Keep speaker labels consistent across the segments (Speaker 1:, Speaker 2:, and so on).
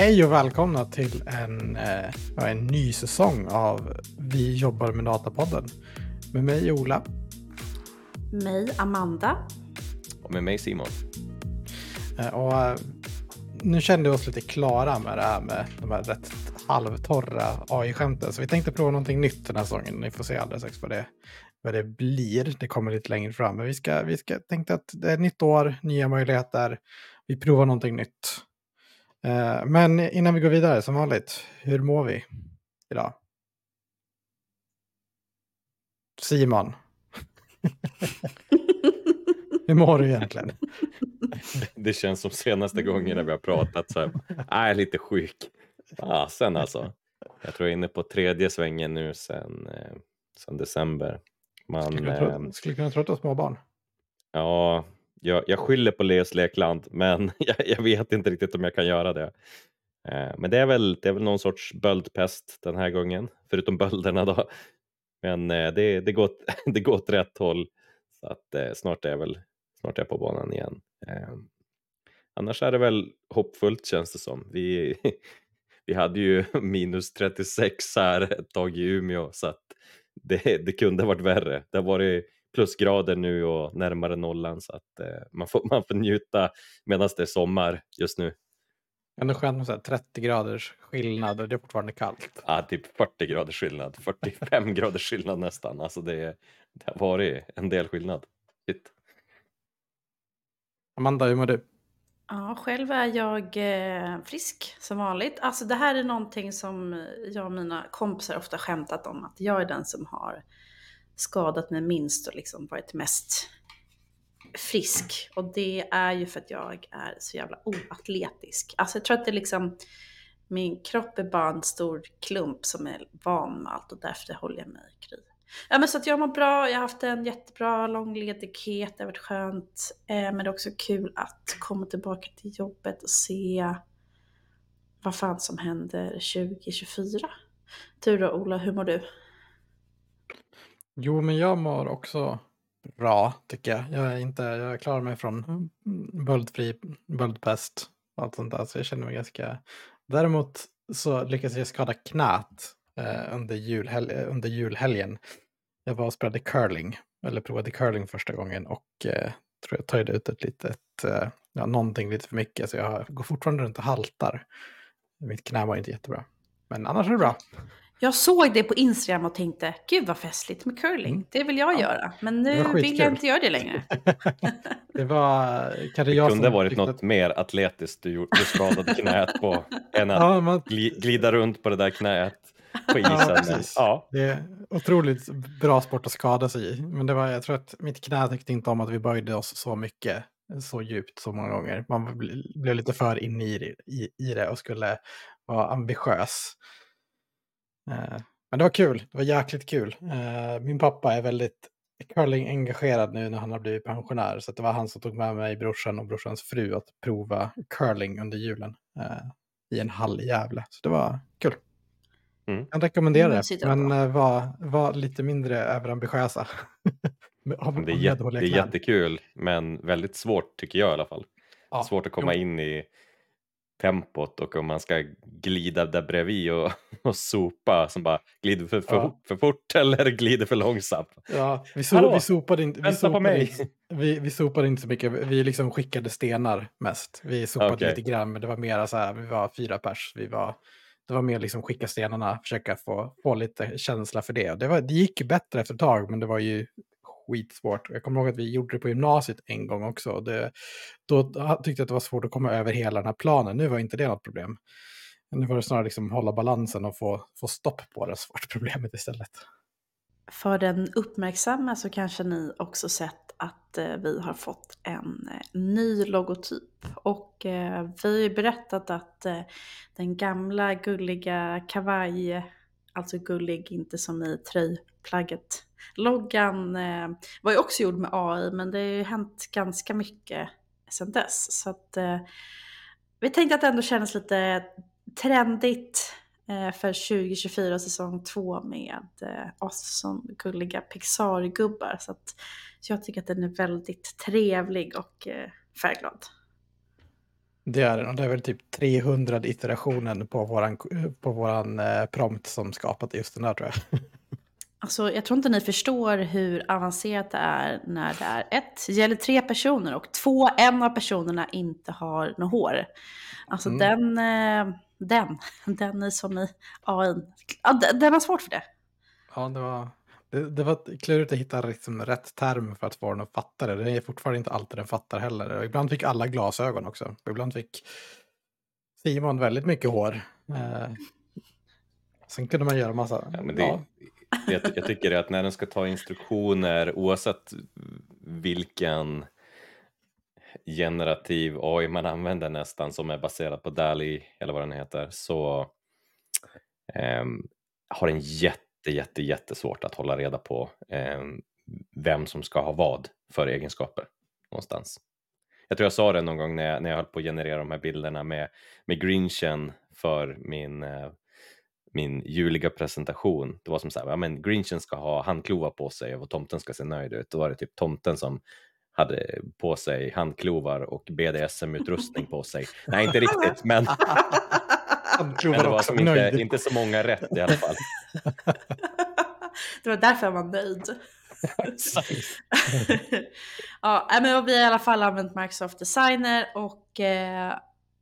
Speaker 1: Hej och välkomna till en, eh, en ny säsong av Vi jobbar med Datapodden. Med mig Ola.
Speaker 2: Mig Amanda.
Speaker 3: Och med mig Simon.
Speaker 1: Eh, och, eh, nu kände vi oss lite klara med det här med de här rätt halvtorra AI-skämten. Så vi tänkte prova någonting nytt den här säsongen. Ni får se alldeles strax vad det, vad det blir. Det kommer lite längre fram. Men vi, ska, vi ska, tänkte att det är ett nytt år, nya möjligheter. Vi provar någonting nytt. Eh, men innan vi går vidare, som vanligt, hur mår vi idag? Simon. hur mår du egentligen?
Speaker 3: Det känns som senaste gången när vi har pratat så här, jag är lite sjuk. Ah, sen alltså. Jag tror jag är inne på tredje svängen nu sen, eh, sen december. Man,
Speaker 1: skulle, kunna, skulle kunna trötta småbarn.
Speaker 3: Ja, jag, jag skyller på Leos lekland, men jag, jag, vet inte riktigt om jag kan göra det. Eh, men det är, väl, det är väl någon sorts böldpest den här gången, förutom bölderna då. Men eh, det, det, går, det går åt rätt håll, så att eh, snart är jag väl snart är jag på banan igen. Eh, annars är det väl hoppfullt känns det som. Vi, vi hade ju minus 36 här ett tag i Umeå, så att det, det kunde varit värre. Det har varit plusgrader nu och närmare nollan så att eh, man, får, man får njuta medan det är sommar just nu.
Speaker 1: Ändå skönt med 30 graders skillnad och det är fortfarande kallt.
Speaker 3: Ja, typ 40 graders skillnad, 45 graders skillnad nästan. Alltså det, det har varit en del skillnad. Shit.
Speaker 1: Amanda, hur mår du?
Speaker 2: Ja, själv är jag eh, frisk som vanligt. Alltså det här är någonting som jag och mina kompisar ofta skämtat om, att jag är den som har skadat mig minst och liksom varit mest frisk. Och det är ju för att jag är så jävla oatletisk. Alltså jag tror att det är liksom, min kropp är bara en stor klump som är van med allt och därför håller jag mig kry. Ja men så att jag mår bra, jag har haft en jättebra lång ledighet, det har varit skönt. Eh, men det är också kul att komma tillbaka till jobbet och se vad fan som händer 2024. Du då Ola, hur mår du?
Speaker 1: Jo, men jag mår också bra tycker jag. Jag är inte, jag klarar mig från böldfri, böldpest och allt sånt där. Så jag känner mig ganska... Däremot så lyckades jag skada knät eh, under, julhel under julhelgen. Jag var och spelade curling, eller provade curling första gången och eh, tror jag töjde ut ett litet, eh, ja, någonting lite för mycket. Så jag går fortfarande runt och haltar. Mitt knä var inte jättebra. Men annars är det bra.
Speaker 2: Jag såg det på Instagram och tänkte, gud vad festligt med curling. Mm. Det vill jag ja. göra. Men nu vill jag inte göra det längre.
Speaker 1: det var
Speaker 3: kanske jag Det kunde varit något att... mer atletiskt du, du skadade knät på än att ja, man... glida runt på det där knät på isen. Ja,
Speaker 1: ja. Det är otroligt bra sport att skada sig i. Men det var, jag tror att mitt knä tyckte inte om att vi böjde oss så mycket, så djupt så många gånger. Man blev lite för inne i, i, i det och skulle vara ambitiös. Eh, men det var kul, det var jäkligt kul. Eh, min pappa är väldigt curling-engagerad nu när han har blivit pensionär. Så det var han som tog med mig brorsan och brorsans fru att prova curling under julen eh, i en hall i Gävle. Så det var kul. Mm. Jag rekommenderar det, men var, var lite mindre överambitiösa.
Speaker 3: det, är, det är jättekul, men väldigt svårt tycker jag i alla fall. Ja. Svårt att komma in i tempot och om man ska glida där bredvid och, och sopa som bara glider för, för, ja. för fort eller glider för långsamt.
Speaker 1: Ja, vi, so vi sopade inte. Vi sopade, på mig. Inte, vi, vi sopade inte så mycket. Vi liksom skickade stenar mest. Vi sopade okay. lite grann, men det var mer så här. Vi var fyra pers. Vi var, det var mer liksom skicka stenarna, försöka få, få lite känsla för det. Det, var, det gick bättre efter ett tag, men det var ju skitsvårt. Jag kommer ihåg att vi gjorde det på gymnasiet en gång också. Det, då tyckte jag att det var svårt att komma över hela den här planen. Nu var inte det något problem. Nu var det snarare liksom hålla balansen och få, få stopp på det svårt problemet istället.
Speaker 2: För den uppmärksamma så kanske ni också sett att eh, vi har fått en eh, ny logotyp. Och eh, vi har ju berättat att den gamla gulliga kavaj, alltså gullig inte som i tröjplagget, loggan eh, var ju också gjord med AI men det har ju hänt ganska mycket sedan dess. Så att eh, vi tänkte att det ändå kändes lite trendigt eh, för 2024 säsong 2 med eh, oss som gulliga Pixar-gubbar. Så jag tycker att den är väldigt trevlig och eh, färgglad.
Speaker 1: Det är det, och det är väl typ 300 iterationen på våran, eh, på våran eh, prompt som skapat just den där tror jag.
Speaker 2: Alltså, jag tror inte ni förstår hur avancerat det är när det är ett, det gäller tre personer och två, en av personerna inte har något hår. Alltså
Speaker 1: Mm.
Speaker 2: den, eh, den, den är som i AI. Ja, den- den har svårt för det.
Speaker 1: Ja, det var, det, det var klurigt att hitta liksom rätt term för att få den att fatta det. Det är fortfarande inte alltid den fattar heller. Och ibland fick alla glasögon också. Och ibland fick Simon väldigt mycket hår. Eh, sen kunde man göra massa...
Speaker 3: Ja, men det,
Speaker 1: ja
Speaker 3: jag, jag tycker att när den ska ta instruktioner oavsett vilken generativ AI man använder nästan som är baserad på DALI eller vad den heter så ehm, har den jätte, jätte, jättesvårt att hålla reda på ehm, vem som ska ha vad för egenskaper någonstans. Jag tror jag sa det någon gång när jag, när jag höll på att generera de här bilderna med, med Grinchen för min, eh, min juliga presentation. Det var som så här, ja, men Grinchen ska ha handklovar på sig och tomten ska se nöjd ut. Då var det typ tomten som hade på sig handklovar och BDSM-utrustning på sig. Nej, inte riktigt, men, men det var som inte, inte så många rätt i alla fall.
Speaker 2: det var därför jag var nöjd. ja, men vi har i alla fall använt Microsoft Designer och eh,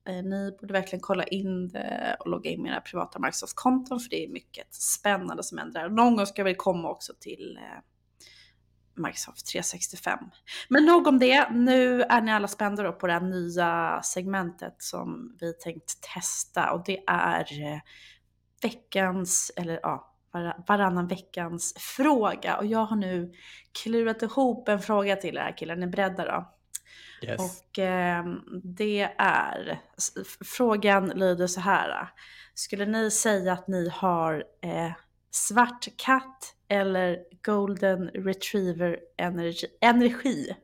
Speaker 2: Eh, ni borde verkligen kolla in det och logga in med era privata Microsoft-konton för det är mycket spännande som händer. Någon gång ska vi komma också till eh, Microsoft 365. Men nog om det. Nu är ni alla spända då på det här nya segmentet som vi tänkt testa och det är eh, veckans, eller ja, varannan veckans fråga. Och jag har nu klurat ihop en fråga till er killar. Är ni beredda då?
Speaker 1: Yes.
Speaker 2: Och eh, det är, frågan lyder så här. Skulle ni säga att ni har eh, svart katt eller golden retriever energi? energi?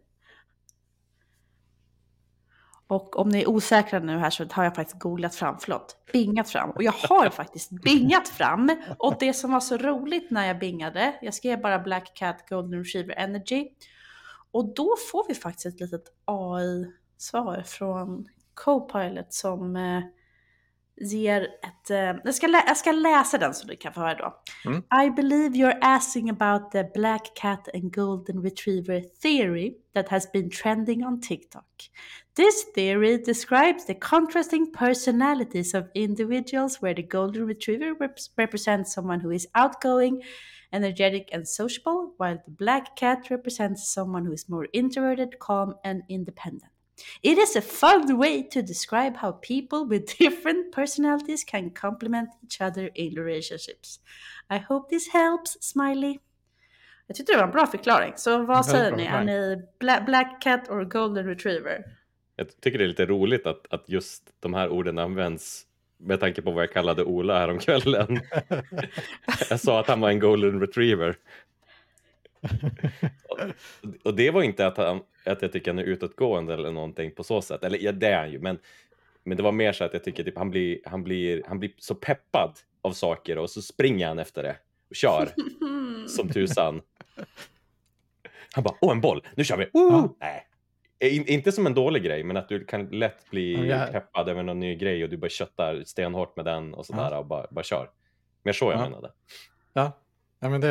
Speaker 2: Och om ni är osäkra nu här så har jag faktiskt googlat fram, förlåt, bingat fram. Och jag har faktiskt bingat fram. Och det som var så roligt när jag bingade, jag skrev bara Black Cat Golden Retriever Energy. Och då får vi faktiskt ett litet AI-svar från Copilot som eh, ger ett... Eh, jag, ska jag ska läsa den så du kan få höra då.
Speaker 1: Mm.
Speaker 2: I believe you're asking about the black cat and golden retriever theory that has been trending on TikTok. This theory describes the contrasting personalities of individuals where the golden retriever reps- represents someone who is outgoing, energetic, and sociable, while the black cat represents someone who is more introverted, calm, and independent. It is a fun way to describe how people with different personalities can complement each other in relationships. I hope this helps, Smiley. Jag tyckte det var en bra förklaring. Så vad säger ni? Är ni bla- black cat or golden retriever?
Speaker 3: Jag tycker det är lite roligt att, att just de här orden används med tanke på vad jag kallade Ola häromkvällen. jag sa att han var en golden retriever. Och, det var inte att, han, att jag tycker han är utåtgående eller någonting på så sätt. Eller ja, det är han ju, men, men det var mer så att jag tycker typ, han, blir, han, blir, han blir så peppad av saker och så springer han efter det och kör som tusan. Han bara, åh en boll, nu kör vi! Woo!
Speaker 1: Ja.
Speaker 3: Nej. In, inte som en dålig grej, men att du kan lätt bli
Speaker 1: Ja, jag-
Speaker 3: peppad över någon ny grej och du bara köttar stenhårt med den och sådär och bara, bara kör. Mer så jag
Speaker 1: Ja.
Speaker 3: menade.
Speaker 1: Ja, ja men det,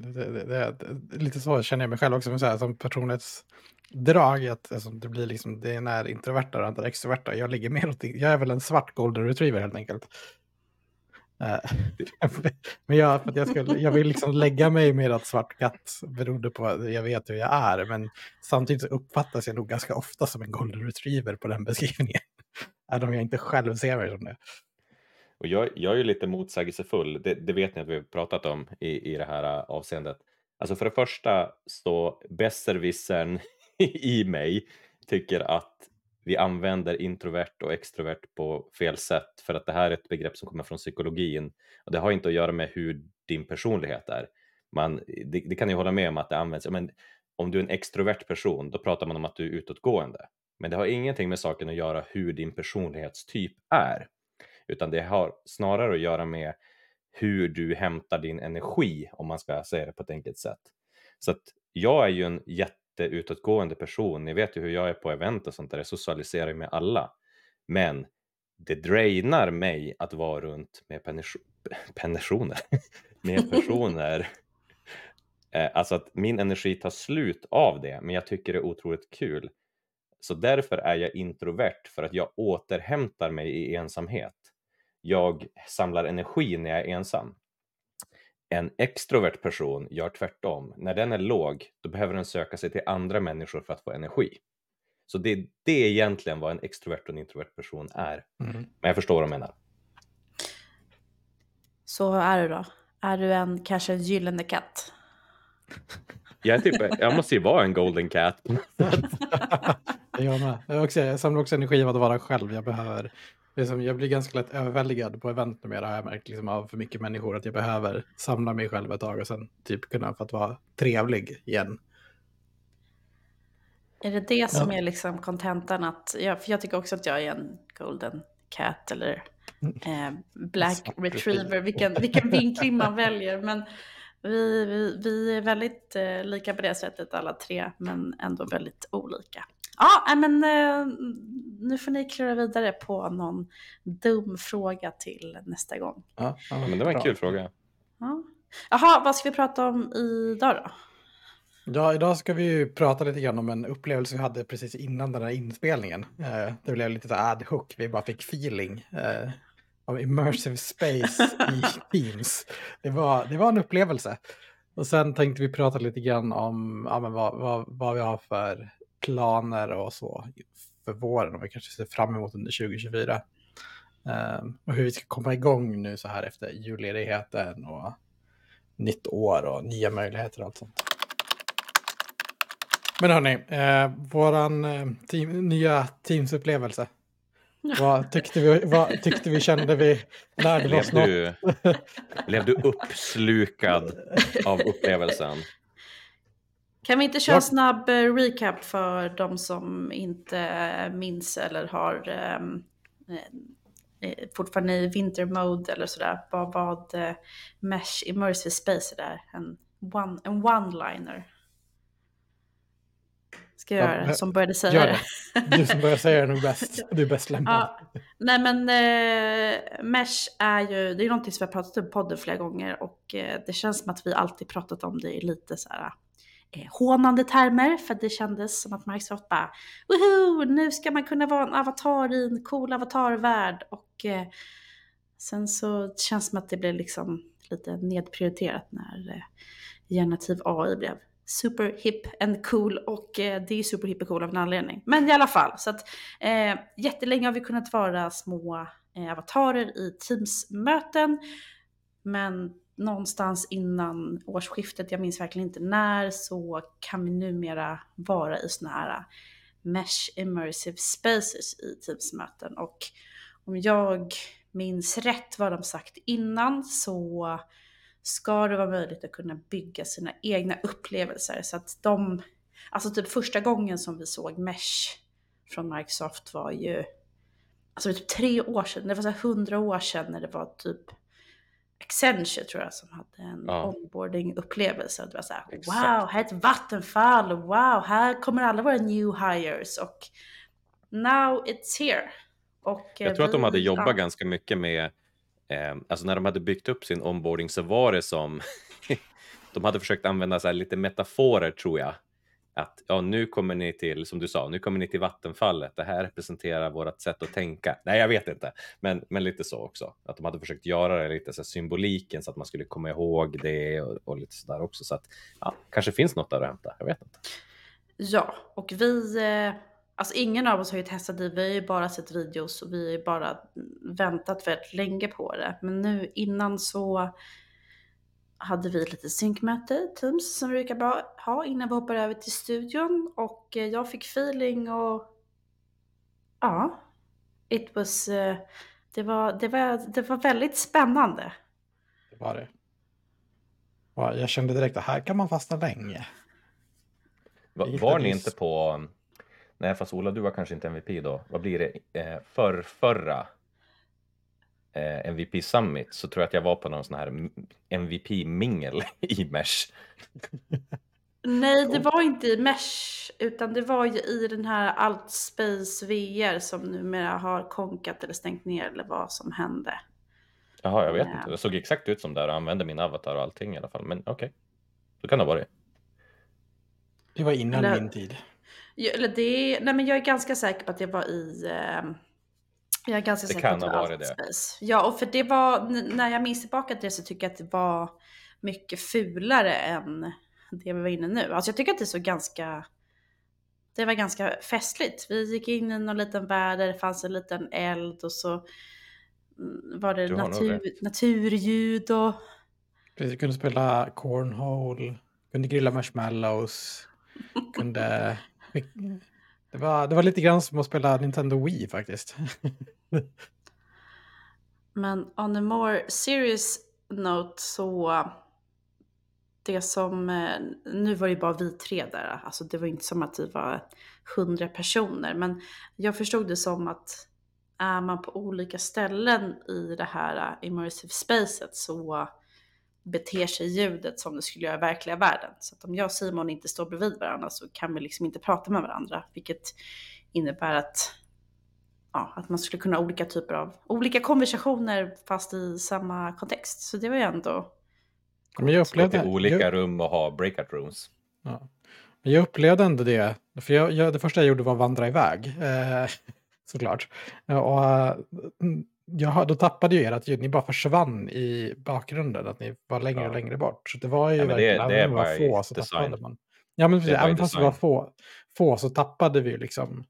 Speaker 1: det, det, det, det lite så känner jag mig själv också. Men så här, som personlighetsdrag, att alltså, det blir liksom, det är när introverta och andra extroverta. Jag ligger mer åt, jag är väl en svart golden retriever helt enkelt. Eh, men jag, för att jag, skulle, jag vill liksom lägga mig med att svart katt beroende på att jag vet hur jag är. Men samtidigt så uppfattas jag nog ganska ofta som en golden retriever på den beskrivningen. Även om jag inte själv ser mig som det.
Speaker 3: Och jag, jag är ju lite motsägelsefull, det, det vet ni att vi har pratat om i, i det här eh, avseendet. Alltså för det första så besserwissern i mig tycker att vi använder introvert och extrovert på fel sätt för att det här är ett begrepp som kommer från psykologin och det har inte att göra med hur din personlighet är. Man, det, det kan jag hålla med om att det används, men om du är en extrovert person då pratar man om att du är utåtgående. Men det har ingenting med saken att göra hur din personlighetstyp är utan det har snarare att göra med hur du hämtar din energi om man ska säga det på ett enkelt sätt. Så att jag är ju en jätteutåtgående person. Ni vet ju hur jag är på event och sånt där. Jag socialiserar med alla. Men det drainar mig att vara runt med pensioner, med personer. Eh, alltså att min energi tar slut av det, men jag tycker det är otroligt kul. Så därför är jag introvert, för att jag återhämtar mig i ensamhet. Jag samlar energi när jag är ensam. En extrovert person gör tvärtom. När den är låg, då behöver den söka sig till andra människor för att få energi. Så det, det är egentligen vad en extrovert och en introvert person är. Mm. Men jag förstår vad de menar.
Speaker 2: Så är du då? Är du en kanske en gyllene katt?
Speaker 3: Jag, typ, jag måste ju vara en golden cat.
Speaker 1: jag med. Jag, också, jag samlar också energi av att vara själv. Jag behöver Liksom, jag blir ganska lätt överväldigad på event numera har jag märkt liksom, av för mycket människor att jag behöver samla mig själv ett tag och sen typ kunna få att vara trevlig igen.
Speaker 2: Är det det som ja. är liksom kontentan att, ja, för jag tycker också att jag är en golden cat eller eh, black retriever, vilken, vilken vinkling man väljer. Men vi, vi, vi är väldigt eh, lika på det sättet alla tre, men ändå väldigt olika. Ja, men eh, nu får ni klura vidare på någon dum fråga till nästa gång.
Speaker 3: Ja, men det var en kul fråga.
Speaker 2: Ja. Jaha, vad ska vi prata om idag då?
Speaker 1: Ja, idag ska vi prata lite grann om en upplevelse vi hade precis innan den här inspelningen. Eh, det blev lite ad hoc, vi bara fick feeling eh, av immersive space i Teams. Det var, det var en upplevelse. Och sen tänkte vi prata lite grann om ja, men vad, vad, vad vi har för planer och så för våren och vi kanske ser fram emot under 2024. Um, ehm, och hur vi ska komma igång nu så här efter julledigheten och nytt år och nya möjligheter och allt sånt. Men hörni, eh, våran eh, team, nya Teams-upplevelse. Vad tyckte vi, vad tyckte vi, kände vi, lärde vi oss något?
Speaker 3: blev du uppslukad av upplevelsen?
Speaker 2: Kan vi inte köra en snabb eh, recap för de som inte minns eller har um, eh, fortfarande i vintermode eller sådär. Vad, vad Mesh Immersive Space är där? En one-liner. En one Ska jag göra det? Som började säga
Speaker 1: Gör det. Du som började säga det är nog bäst. Du är bäst lämpad. Ja.
Speaker 2: Nej men eh, Mesh är ju, det är någonting som vi har pratat om i podden flera gånger och eh, det känns som att vi alltid pratat om det i lite så här eh, hånande termer för det kändes som att Microsoft liksom bara Woho! Nu ska man kunna vara en avatar i en cool avatarvärld och eh, sen så känns det som att det blev liksom lite nedprioriterat när eh, generativ AI blev super hip and cool och eh, det är super hip och cool av en anledning. Men i alla fall, så att eh, jättelänge har vi kunnat vara små eh, avatarer i Teams-möten. Men någonstans innan årsskiftet, jag minns verkligen inte när, så kan vi numera vara i sådana här mesh immersive spaces i Teams-möten. Och om jag minns rätt vad de sagt innan så ska det vara möjligt att kunna bygga sina egna upplevelser. Så att de, alltså typ första gången som vi såg Mesh från Microsoft var ju, alltså typ tre år sedan, det var så hundra år sedan när det var typ Accenture tror jag som hade en ja. onboarding-upplevelse. Det var så här, wow, här är ett vattenfall, wow, här kommer alla våra new hires och now it's here.
Speaker 3: Och jag tror vi, att de hade jobbat ja. ganska mycket med Eh, alltså när de hade byggt upp sin onboarding så var det som de hade försökt använda så lite metaforer tror jag. Att ja, nu kommer ni till, som du sa, nu kommer ni till vattenfallet. Det här representerar vårt sätt att tänka. Nej, jag vet inte, men, men lite så också. Att de hade försökt göra det lite så symboliken så att man skulle komma ihåg det och, och lite sådär också. Så att ja, kanske finns något där att hämta. Jag vet inte.
Speaker 2: Ja, och vi eh, Alltså ingen av oss har ju testat det, vi har ju bara sett videos och vi har ju bara väntat väldigt länge på det. Men nu innan så hade vi lite synkmöte i Teams som vi brukar ha innan vi hoppar över till studion och eh, jag fick feeling och ja, it was, eh, det var, det var, det var väldigt spännande.
Speaker 1: Det var det. Jag kände direkt att här kan man fastna länge.
Speaker 3: Var, var ni inte på Nej, fast Ola, du var kanske inte MVP då. Vad blir det? Eh, för förra MVP Summit så tror jag att jag var på någon sån här MVP-mingel i Mesh.
Speaker 2: Nej, det var inte i Mesh. utan det var ju i den här Altspace VR som numera har konkat eller stängt ner eller vad som hände.
Speaker 3: Jaha, jag vet
Speaker 2: Ja.
Speaker 3: inte. Det såg exakt ut som där och använde min avatar och allting i alla fall. Men okej, så kan det ha varit.
Speaker 1: Det var innan
Speaker 2: Eller-
Speaker 1: min tid.
Speaker 2: Eller det, nej men jag är ganska säker på att det var i... Eh, jag är ganska
Speaker 3: Det
Speaker 2: säker
Speaker 3: kan
Speaker 2: på att
Speaker 3: ha varit det.
Speaker 2: Altspace. Ja, och för det var, när jag minns tillbaka till det så tycker jag att det var mycket fulare än det vi var inne nu. Alltså jag tycker att det såg ganska... Det var ganska festligt. Vi gick in i någon liten värld där det fanns en liten eld och så mm, var det natur, naturljud och...
Speaker 1: Vi kunde spela cornhole, kunde grilla marshmallows, kunde... Det var, det var lite grann som att spela Nintendo Wii faktiskt.
Speaker 2: Men on a more serious note så det som, eh, nu var det ju bara vi tre där, alltså det var inte som att vi var hundra personer, men jag förstod det som att är man på olika ställen i det här eh, immersive spacet så beter sig ljudet som det skulle göra i verkliga världen. Så att om jag och Simon inte står bredvid varandra så kan vi liksom inte prata med varandra, vilket innebär att ja, att man skulle kunna ha olika typer av, olika konversationer fast i samma kontext. Så det var ju ändå,
Speaker 1: Men jag upplevde,
Speaker 3: olika
Speaker 1: jag,
Speaker 3: rum och ha breakout rooms.
Speaker 1: ja. Men jag upplevde ändå det. För jag, jag, det första jag gjorde var att vandra iväg. Eh, såklart. Och, har- då tappade ju er att ljud. Ni bara försvann i bakgrunden. Att ni var längre
Speaker 3: Ja.
Speaker 1: och längre bort. Så det var ju
Speaker 3: Ja, men det-
Speaker 1: verkligen,
Speaker 3: det
Speaker 1: även om var få så
Speaker 3: design.
Speaker 1: tappade man. Ja men precis, även fast vi var få, få så tappade vi liksom.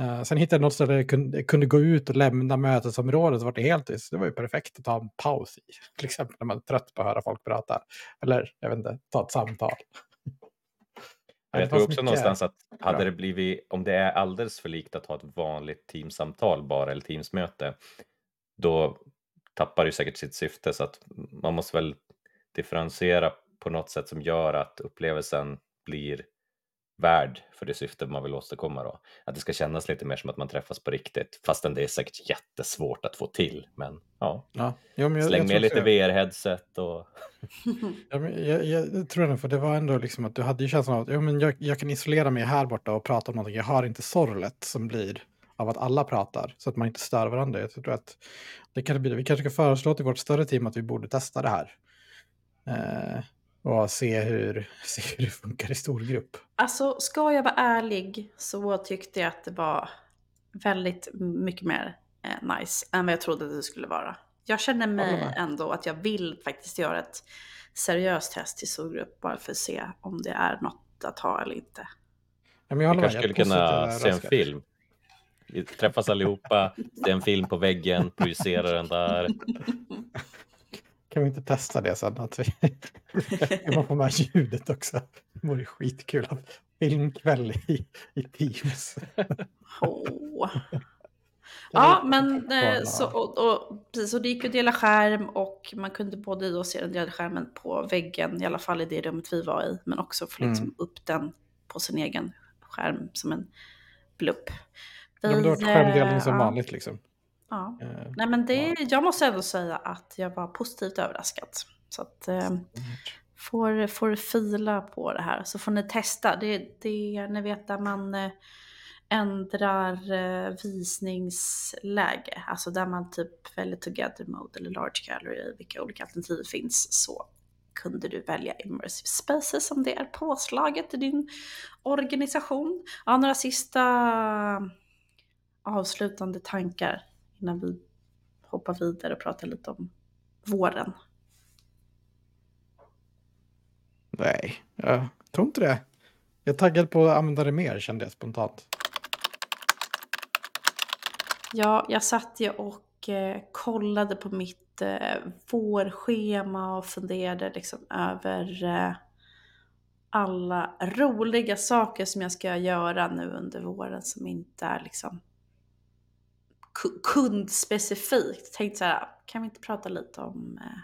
Speaker 1: Eh, sen hittade jag något ställe där jag kunde, kunde gå ut och lämna mötesområdet. Så var det helt tyst. Det var ju perfekt att ta en paus i. Till exempel när man är trött på att höra folk prata. Eller jag vet inte, ta ett samtal.
Speaker 3: Jag tror också någonstans att hade
Speaker 1: bra.
Speaker 3: det blivit, om det är alldeles för likt att ha ett vanligt teamsamtal bara eller teamsmöte, då tappar det säkert sitt syfte så att man måste väl differentiera på något sätt som gör att upplevelsen blir värd för det syfte man vill åstadkomma då. Att det ska kännas lite mer som att man träffas på riktigt, fastän det är säkert jättesvårt att få till. Men ja,
Speaker 1: Ja, jo, men jag,
Speaker 3: släng
Speaker 1: jag
Speaker 3: med lite
Speaker 1: det.
Speaker 3: VR-headset och
Speaker 1: Ja, men jag, jag tror ändå, för det var ändå liksom att du hade ju känslan av att ja, men jag, jag kan isolera mig här borta och prata om någonting. Jag har inte sorlet som blir av att alla pratar så att man inte stör varandra. Jag tror att det kan bli, vi kanske ska föreslå till vårt större team att vi borde testa det här. Eh, och se hur, se hur det funkar i stor grupp.
Speaker 2: alltså ska jag vara ärlig så tyckte jag att det var väldigt mycket mer eh, nice än vad jag trodde att det skulle vara. Jag känner mig
Speaker 1: med.
Speaker 2: ändå att jag vill faktiskt göra ett seriöst test i stor grupp bara för att se om det är något att ha eller inte.
Speaker 1: Ja, men jag
Speaker 3: vi kanske skulle kunna se en film. Vi träffas allihopa, se en film på väggen, projicera den där.
Speaker 1: Kan vi inte testa det sen? Att vi man få med ljudet också? Det vore skitkul. Filmkväll i, i Teams.
Speaker 2: Åh. Ja, men eh, så, och, och, precis, och det gick att dela skärm och man kunde både då se den delade skärmen på väggen, i alla fall i det rummet vi var i, men också få liksom
Speaker 1: Mm.
Speaker 2: upp den på sin egen skärm som en blupp.
Speaker 1: Ja, men det har varit skärmdelning som
Speaker 2: eh,
Speaker 1: vanligt liksom.
Speaker 2: Ja.
Speaker 1: Eh,
Speaker 2: Nej, men det, jag måste ändå säga att jag var positivt överraskad. Så att eh, får, får fila på det här så får ni testa. Det, det ni vet där man eh, ändrar eh, visningsläge, alltså där man typ väljer together mode eller large gallery, vilka olika alternativ finns, så kunde du välja immersive spaces om det är påslaget i din organisation. Ja, några sista avslutande tankar innan vi hoppar vidare och pratar lite om våren.
Speaker 1: Nej, jag tror inte det. Jag är taggad på att använda det mer kände jag spontant.
Speaker 2: Ja, jag satt ju och eh, kollade på mitt eh, vårschema och funderade liksom över eh, alla roliga saker som jag ska göra nu under våren som inte är liksom kundspecifikt. Tänkte så här, kan vi inte prata lite om eh,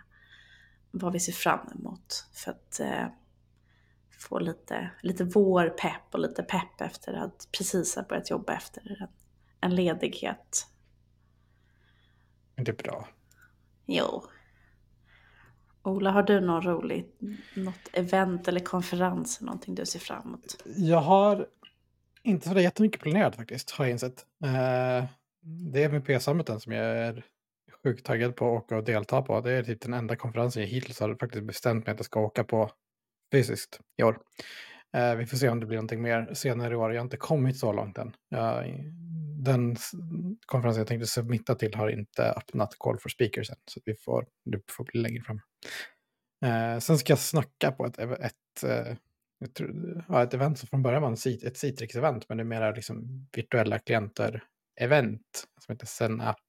Speaker 2: vad vi ser fram emot för att eh, få lite, lite vårpepp och lite pepp efter att precis ha börjat jobba efter en, en ledighet.
Speaker 1: Det är bra.
Speaker 2: Jo. Ola, har du någon roligt, något event eller konferens, någonting du ser fram emot?
Speaker 1: Jag har Inte så jättemycket planerat faktiskt, har jag insett. Eh, det är med P-summiten som jag är sjukt taggad på att åka och delta på. Det är typ den enda konferensen jag hittills har faktiskt bestämt mig att jag ska åka på fysiskt i år. Eh, vi får se om det blir någonting mer senare i år. Jag har inte kommit så långt än. Jag, den konferensen jag tänkte submitta till har inte öppnat Call for Speakers än. Så vi får, det får bli längre fram. Eh, sen ska jag snacka på ett, ett, eh, ett, tror, ja, ett event som från början var en, ett Citrix-event, men det är mera liksom virtuella klienter event som heter Senap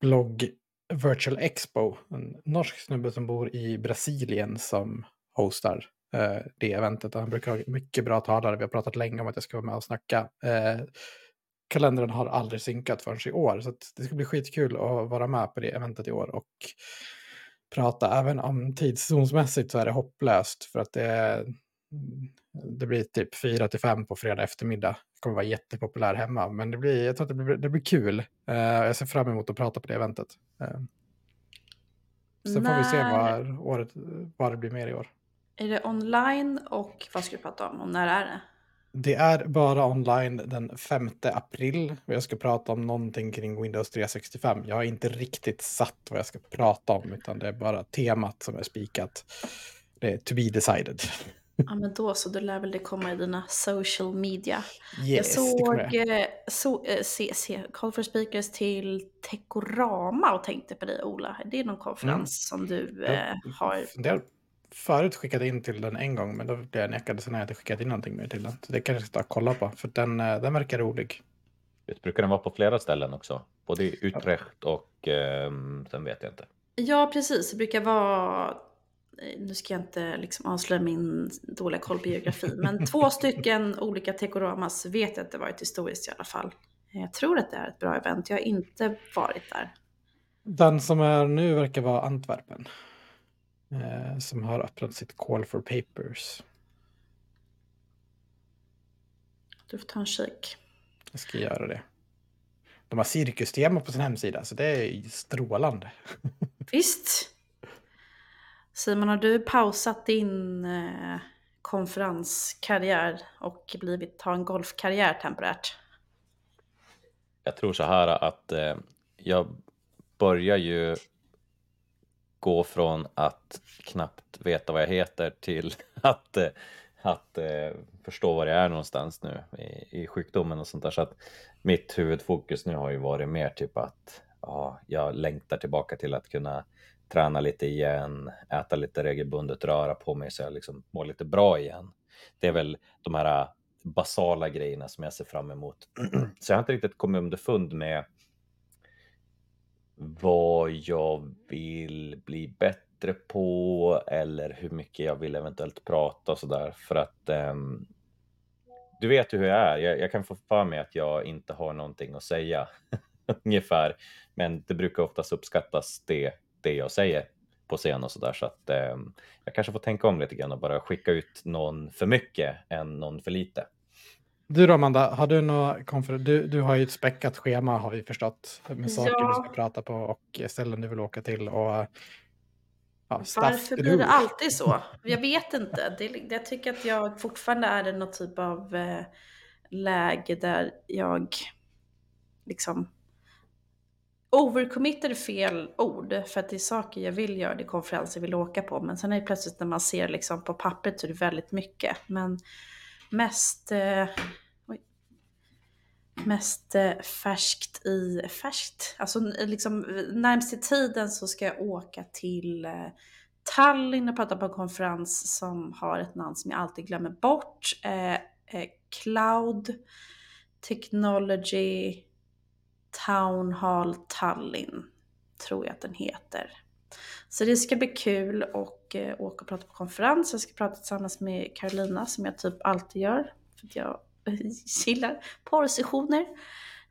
Speaker 1: Blogg Virtual Expo. En norsk snubbe som bor i Brasilien som hostar eh, det eventet. Han brukar ha mycket bra talare. Vi har pratat länge om att jag ska vara med och snacka. Eh, kalendern har aldrig synkat förrän i år, så det ska bli skitkul att vara med på det eventet i år och prata. Även om tidszonsmässigt så är det hopplöst för att det, det blir typ 4 till 5 på fredag eftermiddag. Det kommer vara jättepopulär hemma, men det blir, jag tror att det blir, det blir kul. Uh, jag ser fram emot att prata på det eventet. Uh, sen När... får vi se vad, året, vad det blir mer i år.
Speaker 2: Är det online och vad ska du prata om och när är det?
Speaker 1: Det är bara online den 5 april och jag ska prata om någonting kring Windows 365. Jag har inte riktigt satt vad jag ska prata om utan det är bara temat som är spikat. Det är to be decided.
Speaker 2: Ja men då så, då lär väl det komma i dina social media. Yes, jag såg eh, så, äh, se, se, Call for Speakers till Tekorama och tänkte på dig Ola. Det är någon konferens mm. som du äh, har...
Speaker 1: Jag förut skickat in till den en gång men då blev jag nekad sen har jag inte skickat in någonting mer till den. Så det kanske jag ska kolla på för den, den verkar rolig.
Speaker 3: Det brukar den vara på flera ställen också. Både i Utrecht och eh, sen vet jag inte.
Speaker 2: Ja precis, det brukar vara nu ska jag inte liksom avslöja min dåliga koll på geografi, men två stycken olika Tekoramas vet jag att det varit historiskt i alla fall. Jag tror att det är ett bra event, jag har inte varit där.
Speaker 1: Den som är nu verkar vara Antwerpen. Eh, som har öppnat sitt Call for Papers.
Speaker 2: Du får ta en kik.
Speaker 1: Jag ska göra det. De har cirkustema på sin hemsida, så det är strålande.
Speaker 2: Visst. Simon, har du pausat din eh, konferenskarriär och blivit, ta en golfkarriär temporärt?
Speaker 3: Jag tror så här att eh, jag börjar ju gå från att knappt veta vad jag heter till att, eh, att eh, förstå var jag är någonstans nu i, i sjukdomen och sånt där. Så att mitt huvudfokus nu har ju varit mer typ att ja, jag längtar tillbaka till att kunna träna lite igen, äta lite regelbundet, röra på mig så jag liksom mår lite bra igen. Det är väl de här äh, basala grejerna som jag ser fram emot. Så jag har inte riktigt kommit underfund med vad jag vill bli bättre på eller hur mycket jag vill eventuellt prata och så där. för att um, du vet ju hur jag är. Jag, jag, kan få för mig att jag inte har någonting att säga ungefär, men det brukar oftast uppskattas det det jag säger på scen och sådär. Så att eh, jag kanske får tänka om lite grann och bara skicka ut någon för mycket än någon för lite.
Speaker 1: Du då Amanda, har du några konferenser? Du, du har ju ett späckat schema har vi förstått med saker ja. du ska prata på och ställen du vill åka till. Och,
Speaker 2: ja, Varför blir det alltid så? Jag vet inte. Det, jag tycker att jag fortfarande är i någon typ av eh, läge där jag liksom Overcommitted är fel ord, för att det är saker jag vill göra, det är konferenser jag vill åka på. Men sen är det plötsligt när man ser liksom på pappret så är det väldigt mycket. Men mest, eh, mest eh, färskt i färskt. Alltså liksom närmst i tiden så ska jag åka till eh, Tallinn och prata på en konferens som har ett namn som jag alltid glömmer bort. Eh, eh, Cloud Technology Town Hall Tallinn, tror jag att den heter. Så det ska bli kul och eh, åka och prata på konferens. Jag ska prata tillsammans med Carolina som jag typ alltid gör. För att jag gillar porrsessioner.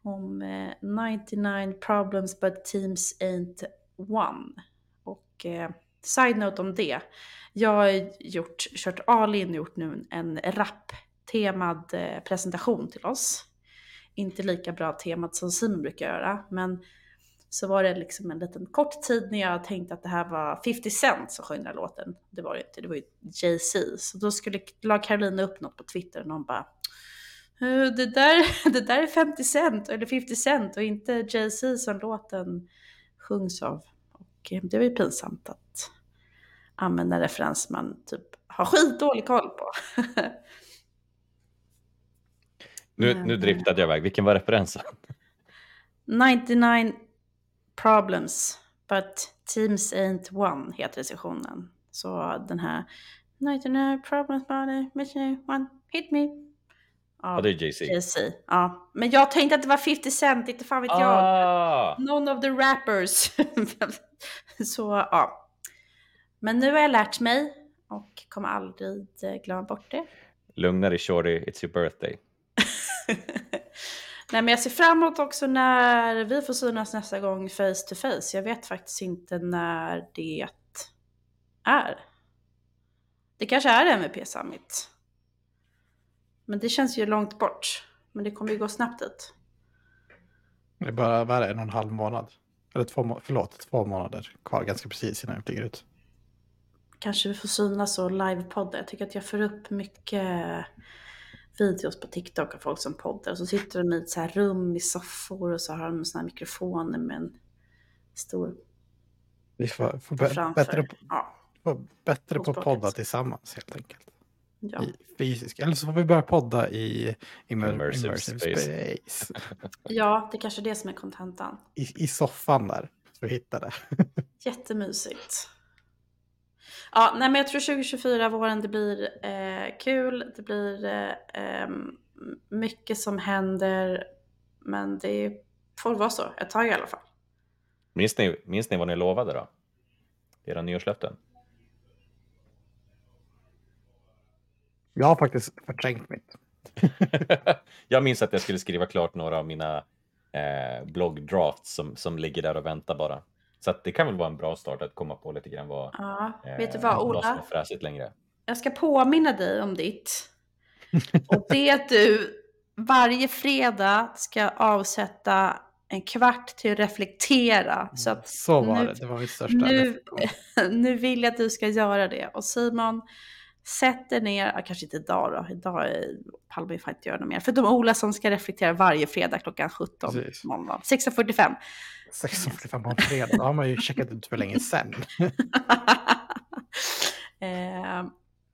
Speaker 2: Om eh, 99 problems but teams ain't one. Och eh, side note om det. Jag har gjort, kört all in gjort nu en rap-temad eh, presentation till oss inte lika bra temat som Simon brukar göra. Men så var det liksom en liten kort tid när jag tänkte att det här var 50 Cent som sjöng den här låten. Det var det inte, det var ju Jay-Z. Så då skulle, la Carolina upp något på Twitter och någon bara det där, det där är 50 Cent, eller 50 Cent och inte Jay-Z som låten sjungs av. Och eh, det var ju pinsamt att använda en referens man typ har skitdålig koll på.
Speaker 3: Nu,
Speaker 2: Men,
Speaker 3: nu
Speaker 2: eh,
Speaker 3: driftade jag iväg. Vilken var referensen?
Speaker 2: 99 problems, but teams ain't one heter sessionen. Så den här 99 problems, but mission one hit me.
Speaker 3: Ja, det är Jay-Z.
Speaker 2: Jay-Z. Ja, men jag tänkte att det var 50 Cent, inte fan vet jag.
Speaker 3: Ah!
Speaker 2: None of the rappers. Så ja. Men nu har jag lärt mig och kommer aldrig eh, glömma bort det.
Speaker 3: Lugna dig shorty, it's your birthday.
Speaker 2: Nej men jag ser fram emot också när vi får synas nästa gång face to face. Jag vet faktiskt inte när det är. Det kanske är MVP Summit. Men det känns ju långt bort. Men det kommer ju gå snabbt dit.
Speaker 1: Det är bara vad är det, en och en halv månad. Eller två, förlåt, två månader kvar ganska precis innan jag flyger ut.
Speaker 2: Kanske vi får synas och livepodda. Jag tycker att jag får upp mycket videos på TikTok av folk som poddar. Och så sitter de i ett så här rum i soffor och så har de såna här mikrofoner med en stor
Speaker 1: Vi får, får bättre,
Speaker 2: Ja,
Speaker 1: får bättre på att podda tillsammans helt enkelt.
Speaker 2: ja.
Speaker 1: I fysisk. Eller så får vi börja podda i immer,
Speaker 3: Immersive
Speaker 1: immersive,
Speaker 3: space.
Speaker 1: space.
Speaker 2: ja, det är kanske är det som är kontentan.
Speaker 1: I, I soffan där. Så vi hittar det.
Speaker 2: Jättemysigt. Ja, nej men jag tror 2024 våren det blir eh, kul, det blir eh, mycket som händer, men det får vara så ett tag i alla fall.
Speaker 3: Minns ni, minns ni vad ni lovade då? Era nyårslöften?
Speaker 1: Jag har faktiskt förträngt mitt.
Speaker 3: jag minns att jag skulle skriva klart några av mina eh, bloggdrafts som, som ligger där och väntar bara. Så att det kan väl vara en bra start att komma på lite grann vad,
Speaker 2: Ja,
Speaker 3: eh,
Speaker 2: vet du vad
Speaker 3: vad som
Speaker 2: Ola?
Speaker 3: är fräsigt längre.
Speaker 2: Jag ska påminna dig om ditt. Och det är att du varje fredag ska avsätta en kvart till att reflektera. Så att
Speaker 1: Så var
Speaker 2: nu-
Speaker 1: det. Det var mitt största.
Speaker 2: nu- nu vill jag att du ska göra det. Och Simon, sätt dig ner, kanske inte idag då, idag är- pallar vi inte göra något mer. Förutom Ola som ska reflektera varje fredag klockan 17
Speaker 1: Precis.
Speaker 2: måndag. 16.45.
Speaker 1: 16.45 på en fredag. Då har man ju checkat ut för länge sedan.
Speaker 2: eh,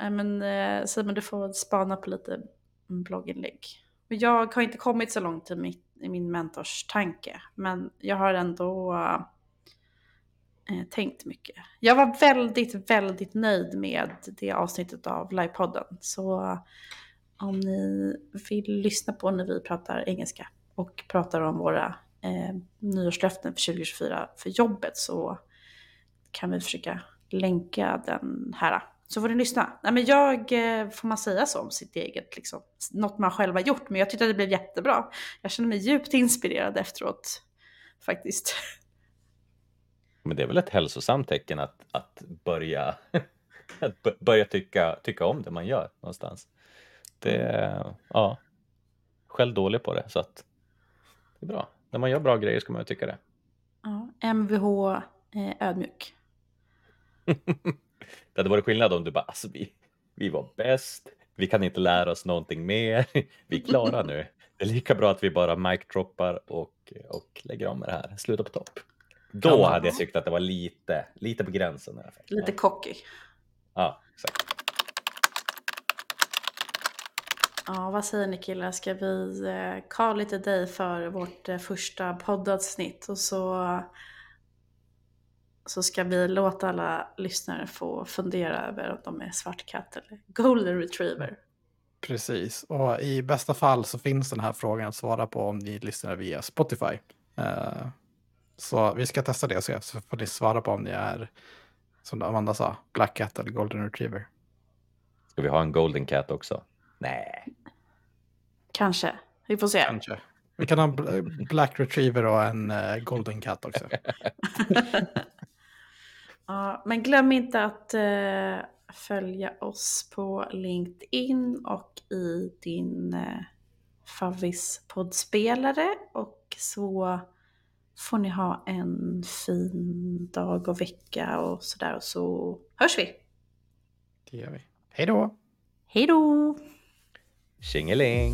Speaker 2: men eh, Simon, du får spana på lite blogginlägg. Jag har inte kommit så långt i, mitt, i min mentors tanke, men jag har ändå eh, tänkt mycket. Jag var väldigt, väldigt nöjd med det avsnittet av livepodden. Så om ni vill lyssna på när vi pratar engelska och pratar om våra eh, nyårslöften för 2024 för jobbet så kan vi försöka länka den här. Så får ni lyssna. Nej, men jag, eh, får man säga så om sitt eget, liksom, något man själv har gjort. Men jag tyckte att det blev jättebra. Jag känner mig djupt inspirerad efteråt, faktiskt.
Speaker 3: Men det är väl ett hälsosamt tecken att, att börja, att börja tycka, tycka om det man gör någonstans. Det, ja, själv dålig på det så att det är bra. När man gör bra grejer ska man ju tycka det.
Speaker 2: Ja, Mvh eh, ödmjuk.
Speaker 3: Det hade varit skillnad om du bara, alltså vi, vi var bäst, vi kan inte lära oss någonting mer, vi är klara nu. Det är lika bra att vi bara mic-droppar och, och lägger om med det här, sluta på topp. Då
Speaker 1: Ja.
Speaker 3: hade jag tyckt att det var lite, lite på gränsen.
Speaker 2: Lite cocky.
Speaker 3: Ja, exakt.
Speaker 2: Ja, vad säger ni killar? Ska vi eh, call lite dig för vårt eh, första poddavsnitt och så, så ska vi låta alla lyssnare få fundera över om de är svartkatt eller golden retriever.
Speaker 1: Precis, och i bästa fall så finns den här frågan att svara på om ni lyssnar via Spotify. Så vi ska testa det och se, så får ni svara på om ni är, som Amanda sa, Black Cat eller Golden Retriever.
Speaker 3: Ska vi ha en golden cat också? Nej.
Speaker 2: Kanske. Vi får se.
Speaker 1: Kanske. Vi kan ha en bl- Black Retriever och en eh, Golden Cat också.
Speaker 2: Ja, men glöm inte att eh, följa oss på LinkedIn och i din eh, favvispoddspelare. Och så får ni ha en fin dag och vecka och sådär. Och så hörs vi.
Speaker 1: Det gör vi. Hej då!
Speaker 2: Hej då!
Speaker 3: Tjingeling!